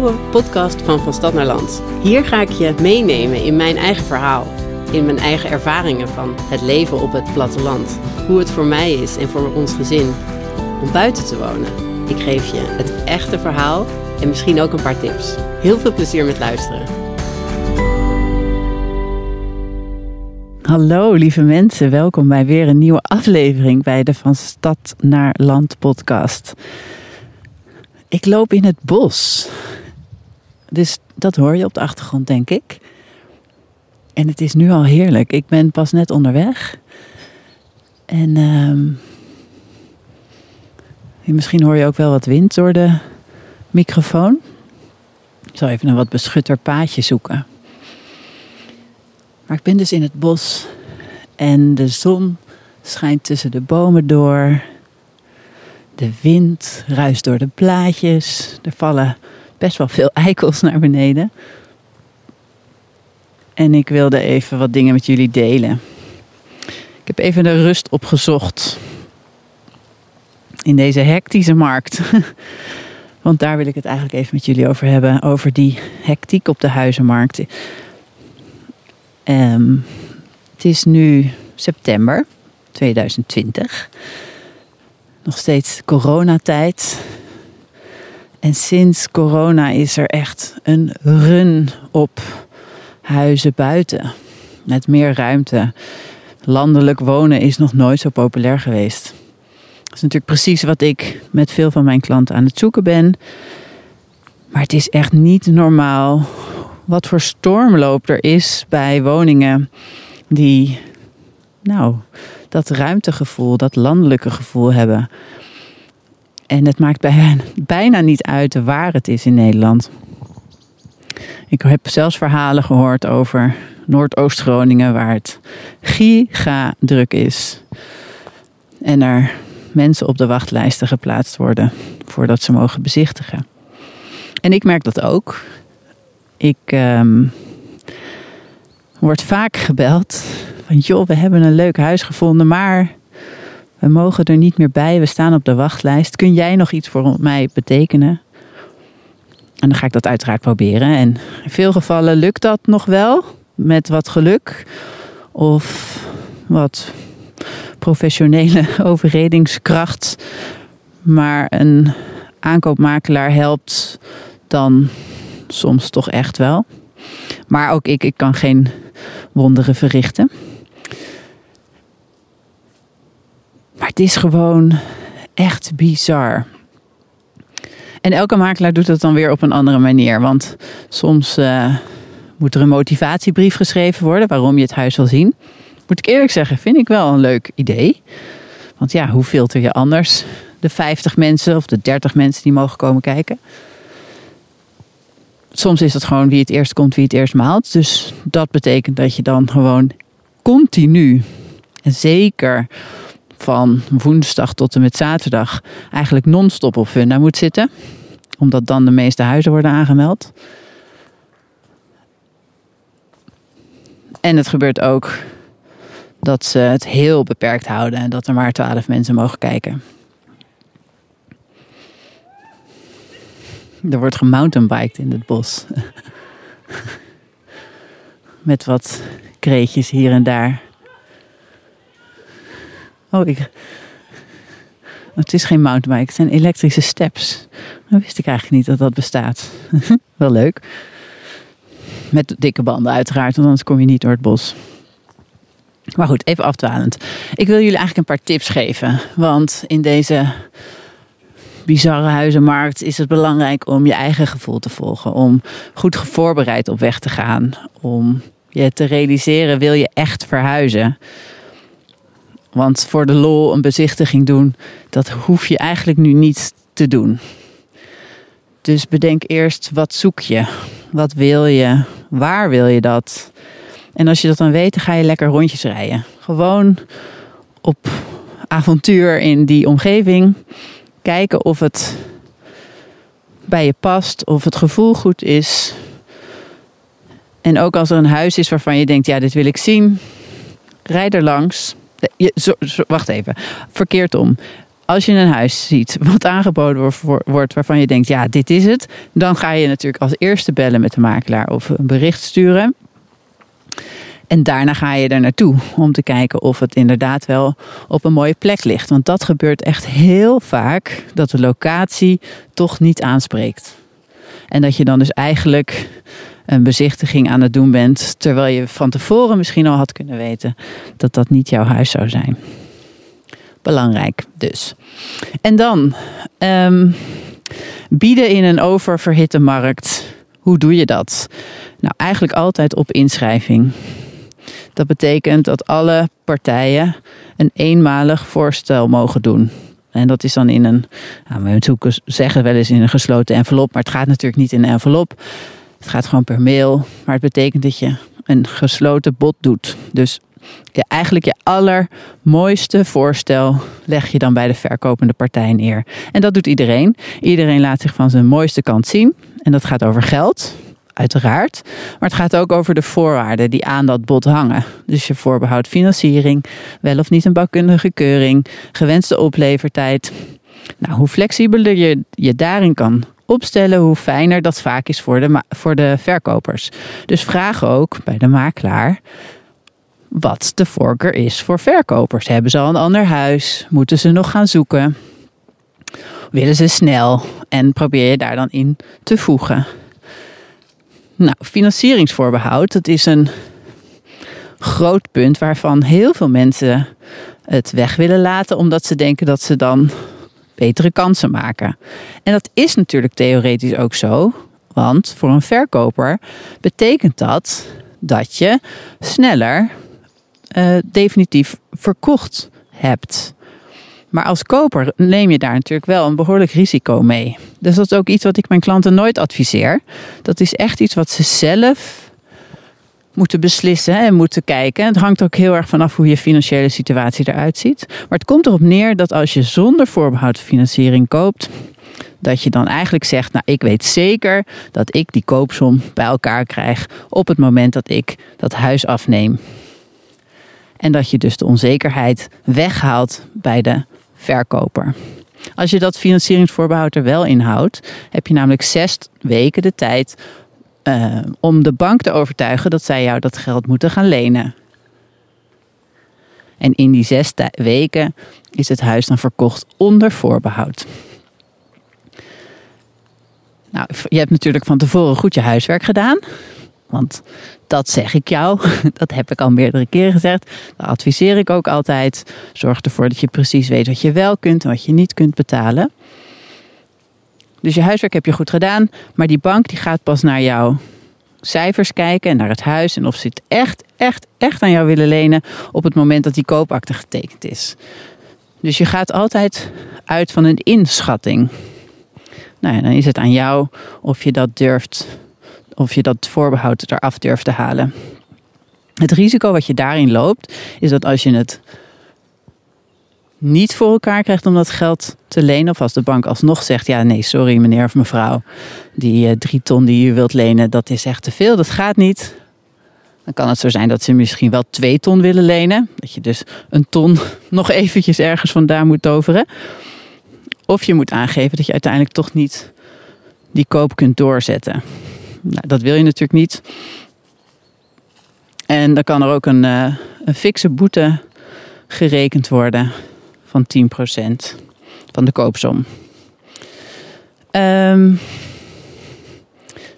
nieuwe podcast van Van Stad naar Land. Hier ga ik je meenemen in mijn eigen verhaal, in mijn eigen ervaringen van het leven op het platteland. Hoe het voor mij is en voor ons gezin om buiten te wonen. Ik geef je het echte verhaal en misschien ook een paar tips. Heel veel plezier met luisteren. Hallo lieve mensen, welkom bij weer een nieuwe aflevering bij de Van Stad naar Land podcast. Ik loop in het bos. Dus dat hoor je op de achtergrond, denk ik. En het is nu al heerlijk. Ik ben pas net onderweg. En ehm, misschien hoor je ook wel wat wind door de microfoon. Ik zal even een wat beschutter paadje zoeken. Maar ik ben dus in het bos en de zon schijnt tussen de bomen door. De wind ruist door de blaadjes. Er vallen best wel veel eikels naar beneden. En ik wilde even wat dingen met jullie delen. Ik heb even de rust opgezocht in deze hectische markt. Want daar wil ik het eigenlijk even met jullie over hebben. Over die hectiek op de huizenmarkt. Um, het is nu september 2020 nog steeds coronatijd. En sinds corona is er echt een run op huizen buiten. Met meer ruimte. Landelijk wonen is nog nooit zo populair geweest. Dat is natuurlijk precies wat ik met veel van mijn klanten aan het zoeken ben. Maar het is echt niet normaal wat voor stormloop er is bij woningen die, nou, dat ruimtegevoel, dat landelijke gevoel hebben. En het maakt bijna niet uit waar het is in Nederland. Ik heb zelfs verhalen gehoord over Noordoost-Groningen, waar het giga druk is. En er mensen op de wachtlijsten geplaatst worden voordat ze mogen bezichtigen. En ik merk dat ook. Ik um, word vaak gebeld van joh, we hebben een leuk huis gevonden, maar we mogen er niet meer bij. We staan op de wachtlijst. Kun jij nog iets voor mij betekenen? En dan ga ik dat uiteraard proberen. En in veel gevallen lukt dat nog wel met wat geluk of wat professionele overredingskracht. Maar een aankoopmakelaar helpt dan soms toch echt wel. Maar ook ik, ik kan geen wonderen verrichten. Maar het is gewoon echt bizar. En elke makelaar doet het dan weer op een andere manier. Want soms uh, moet er een motivatiebrief geschreven worden waarom je het huis wil zien. Moet ik eerlijk zeggen, vind ik wel een leuk idee. Want ja, hoe filter je anders de 50 mensen of de 30 mensen die mogen komen kijken? Soms is het gewoon wie het eerst komt, wie het eerst maalt. Dus dat betekent dat je dan gewoon continu, en zeker van woensdag tot en met zaterdag, eigenlijk non-stop op Funda moet zitten. Omdat dan de meeste huizen worden aangemeld. En het gebeurt ook dat ze het heel beperkt houden en dat er maar twaalf mensen mogen kijken. Er wordt gemountainbiked in het bos. Met wat kreetjes hier en daar. Oh, het is geen mountainbike, het zijn elektrische steps. Dat wist ik eigenlijk niet dat dat bestaat. Wel leuk. Met dikke banden uiteraard, want anders kom je niet door het bos. Maar goed, even afdwalend. Ik wil jullie eigenlijk een paar tips geven. Want in deze bizarre huizenmarkt is het belangrijk om je eigen gevoel te volgen. Om goed voorbereid op weg te gaan. Om je te realiseren, wil je echt verhuizen? Want voor de lol een bezichtiging doen, dat hoef je eigenlijk nu niet te doen. Dus bedenk eerst, wat zoek je? Wat wil je? Waar wil je dat? En als je dat dan weet, dan ga je lekker rondjes rijden. Gewoon op avontuur in die omgeving. Kijken of het bij je past, of het gevoel goed is. En ook als er een huis is waarvan je denkt, ja, dit wil ik zien, rijd er langs. Wacht even, verkeerd om. als je een huis ziet wat aangeboden wordt waarvan je denkt, ja, dit is het, dan ga je natuurlijk als eerste bellen met de makelaar of een bericht sturen. En daarna ga je er naartoe om te kijken of het inderdaad wel op een mooie plek ligt. Want dat gebeurt echt heel vaak dat de locatie toch niet aanspreekt. En dat je dan dus eigenlijk een bezichtiging aan het doen bent, terwijl je van tevoren misschien al had kunnen weten dat dat niet jouw huis zou zijn. Belangrijk dus. En dan um, bieden in een oververhitte markt. Hoe doe je dat? Nou, eigenlijk altijd op inschrijving. Dat betekent dat alle partijen een eenmalig voorstel mogen doen. En dat is dan in een, nou, we zeggen wel eens in een gesloten envelop, maar het gaat natuurlijk niet in een envelop. Het gaat gewoon per mail. Maar het betekent dat je een gesloten bod doet. Dus ja, eigenlijk je allermooiste voorstel leg je dan bij de verkopende partij neer. En dat doet iedereen. Iedereen laat zich van zijn mooiste kant zien. En dat gaat over geld, uiteraard. Maar het gaat ook over de voorwaarden die aan dat bod hangen. Dus je voorbehoudt financiering, wel of niet een bouwkundige keuring, gewenste oplevertijd. Nou, hoe flexibeler je je daarin kan opstellen, hoe fijner dat vaak is voor de, voor de verkopers. Dus vraag ook bij de makelaar wat de voorkeur is voor verkopers. Hebben ze al een ander huis? Moeten ze nog gaan zoeken? Willen ze snel? En probeer je daar dan in te voegen. Nou, financieringsvoorbehoud, dat is een groot punt waarvan heel veel mensen het weg willen laten, omdat ze denken dat ze dan betere kansen maken. En dat is natuurlijk theoretisch ook zo, want voor een verkoper betekent dat dat je sneller uh, definitief verkocht hebt. Maar als koper neem je daar natuurlijk wel een behoorlijk risico mee. Dus dat is ook iets wat ik mijn klanten nooit adviseer. Dat is echt iets wat ze zelf moeten beslissen en moeten kijken. Het hangt ook heel erg vanaf hoe je financiële situatie eruit ziet. Maar het komt erop neer dat als je zonder voorbehoud financiering koopt, dat je dan eigenlijk zegt: Nou, ik weet zeker dat ik die koopsom bij elkaar krijg op het moment dat ik dat huis afneem. En dat je dus de onzekerheid weghaalt bij de verkoper. Als je dat financieringsvoorbehoud er wel in houdt, heb je namelijk zes weken de tijd uh, om de bank te overtuigen dat zij jou dat geld moeten gaan lenen. En in die zes weken is het huis dan verkocht onder voorbehoud. Nou, je hebt natuurlijk van tevoren goed je huiswerk gedaan. Want dat zeg ik jou, dat heb ik al meerdere keren gezegd. Dat adviseer ik ook altijd. Zorg ervoor dat je precies weet wat je wel kunt en wat je niet kunt betalen. Dus je huiswerk heb je goed gedaan, maar die bank die gaat pas naar jouw cijfers kijken en naar het huis en of ze het echt, echt, echt aan jou willen lenen op het moment dat die koopakte getekend is. Dus je gaat altijd uit van een inschatting. Nou ja, dan is het aan jou of je dat durft of je dat voorbehoud eraf durft te halen. Het risico wat je daarin loopt, is dat als je het niet voor elkaar krijgt om dat geld te lenen, of als de bank alsnog zegt: Ja, nee, sorry meneer of mevrouw, die uh, drie ton die u wilt lenen, dat is echt te veel, dat gaat niet. Dan kan het zo zijn dat ze misschien wel twee ton willen lenen. Dat je dus een ton nog eventjes ergens vandaan moet toveren. Of je moet aangeven dat je uiteindelijk toch niet die koop kunt doorzetten. Nou, dat wil je natuurlijk niet. En dan kan er ook een, uh, een fikse boete gerekend worden van 10% van de koopsom. Um,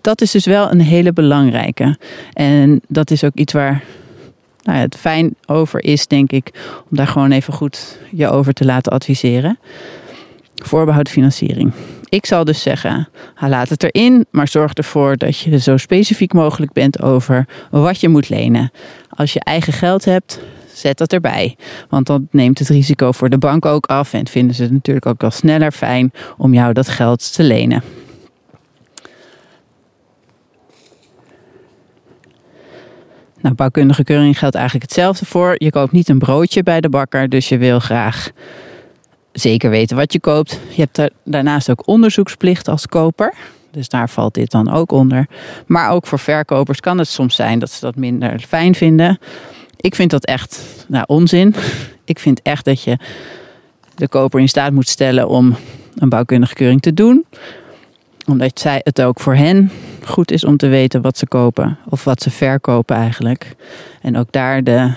dat is dus wel een hele belangrijke. En dat is ook iets waar nou ja, het fijn over is, denk ik, om daar gewoon even goed je over te laten adviseren. Voorbehoud financiering. Ik zal dus zeggen, laat het erin, maar zorg ervoor dat je zo specifiek mogelijk bent over wat je moet lenen. Als je eigen geld hebt, zet dat erbij. Want dan neemt het risico voor de bank ook af en vinden ze het natuurlijk ook wel sneller fijn om jou dat geld te lenen. Nou, bouwkundige keuring geldt eigenlijk hetzelfde voor. Je koopt niet een broodje bij de bakker, dus je wil graag zeker weten wat je koopt. Je hebt daarnaast ook onderzoeksplicht als koper. Dus daar valt dit dan ook onder. Maar ook voor verkopers kan het soms zijn dat ze dat minder fijn vinden. Ik vind dat echt nou, onzin. Ik vind echt dat je de koper in staat moet stellen om een bouwkundige keuring te doen. Omdat zij het ook voor hen goed is om te weten wat ze kopen of wat ze verkopen eigenlijk. En ook daar de,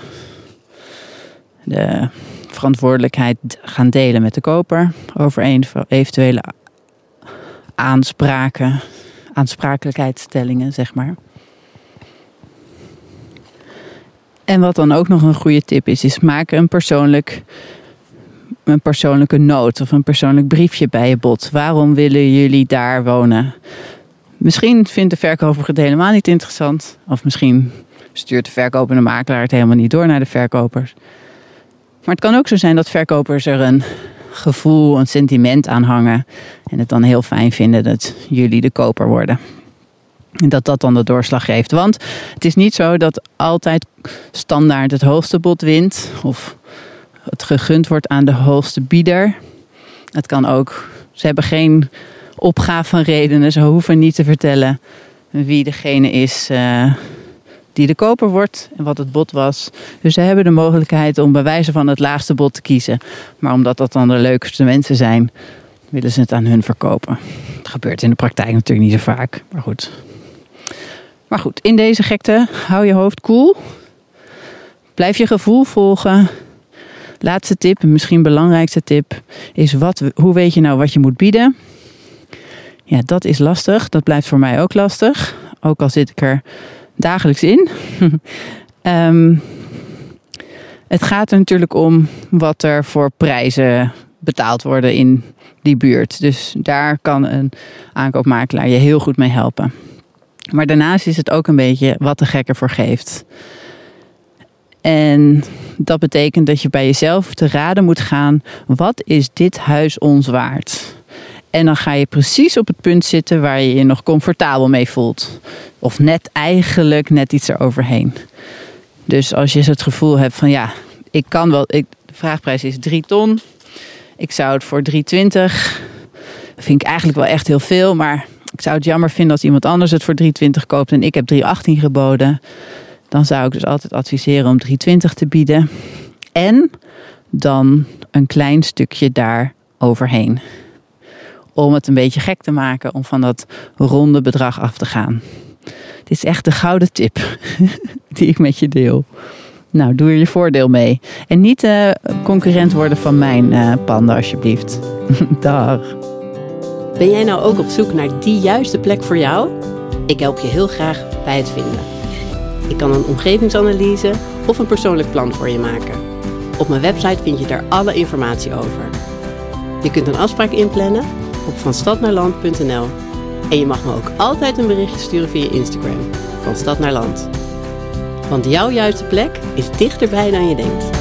de verantwoordelijkheid gaan delen met de koper over eventuele aanspraken, aansprakelijkheidsstellingen, zeg maar. En wat dan ook nog een goede tip is, is maak een, persoonlijk, een persoonlijke noot of een persoonlijk briefje bij je bod. Waarom willen jullie daar wonen? Misschien vindt de verkoper het helemaal niet interessant. Of misschien stuurt de verkopende makelaar het helemaal niet door naar de verkopers. Maar het kan ook zo zijn dat verkopers er een gevoel, een sentiment aan hangen. En het dan heel fijn vinden dat jullie de koper worden. Dat dat dan de doorslag geeft. Want het is niet zo dat altijd standaard het hoogste bod wint. Of het gegund wordt aan de hoogste bieder. Het kan ook. Ze hebben geen opgave van redenen. Ze hoeven niet te vertellen wie degene is uh, die de koper wordt en wat het bod was. Dus ze hebben de mogelijkheid om bij wijze van het laagste bod te kiezen. Maar omdat dat dan de leukste mensen zijn, willen ze het aan hun verkopen. Het gebeurt in de praktijk natuurlijk niet zo vaak, maar goed. Maar goed, in deze gekte hou je hoofd koel. Blijf je gevoel volgen. Laatste tip, en misschien belangrijkste tip, is wat, hoe weet je nou wat je moet bieden? Ja, dat is lastig. Dat blijft voor mij ook lastig. Ook al zit ik er dagelijks in. um, het gaat er natuurlijk om wat er voor prijzen betaald worden in die buurt. Dus daar kan een aankoopmakelaar je heel goed mee helpen. Maar daarnaast is het ook een beetje wat de gek ervoor geeft. En dat betekent dat je bij jezelf te raden moet gaan: wat is dit huis ons waard? En dan ga je precies op het punt zitten waar je je nog comfortabel mee voelt. Of net eigenlijk net iets eroverheen. Dus als je het gevoel hebt van ja, ik kan wel. Ik, de vraagprijs is 3 ton. Ik zou het voor 3,20. Vind ik eigenlijk wel echt heel veel. Maar ik zou het jammer vinden als iemand anders het voor 3,20 koopt en ik heb 3,18 geboden. Dan zou ik dus altijd adviseren om 3,20 te bieden. En dan een klein stukje daar overheen om het een beetje gek te maken om van dat ronde bedrag af te gaan. Dit is echt de gouden tip die ik met je deel. Nou, doe er je voordeel mee. En niet uh, concurrent worden van mijn uh, panden, alsjeblieft. Dag. Ben jij nou ook op zoek naar die juiste plek voor jou? Ik help je heel graag bij het vinden. Ik kan een omgevingsanalyse of een persoonlijk plan voor je maken. Op mijn website vind je daar alle informatie over. Je kunt een afspraak inplannen op vanstadnaarland.nl. En je mag me ook altijd een berichtje sturen via Instagram, van Stad naar Land. Want jouw juiste plek is dichterbij dan je denkt.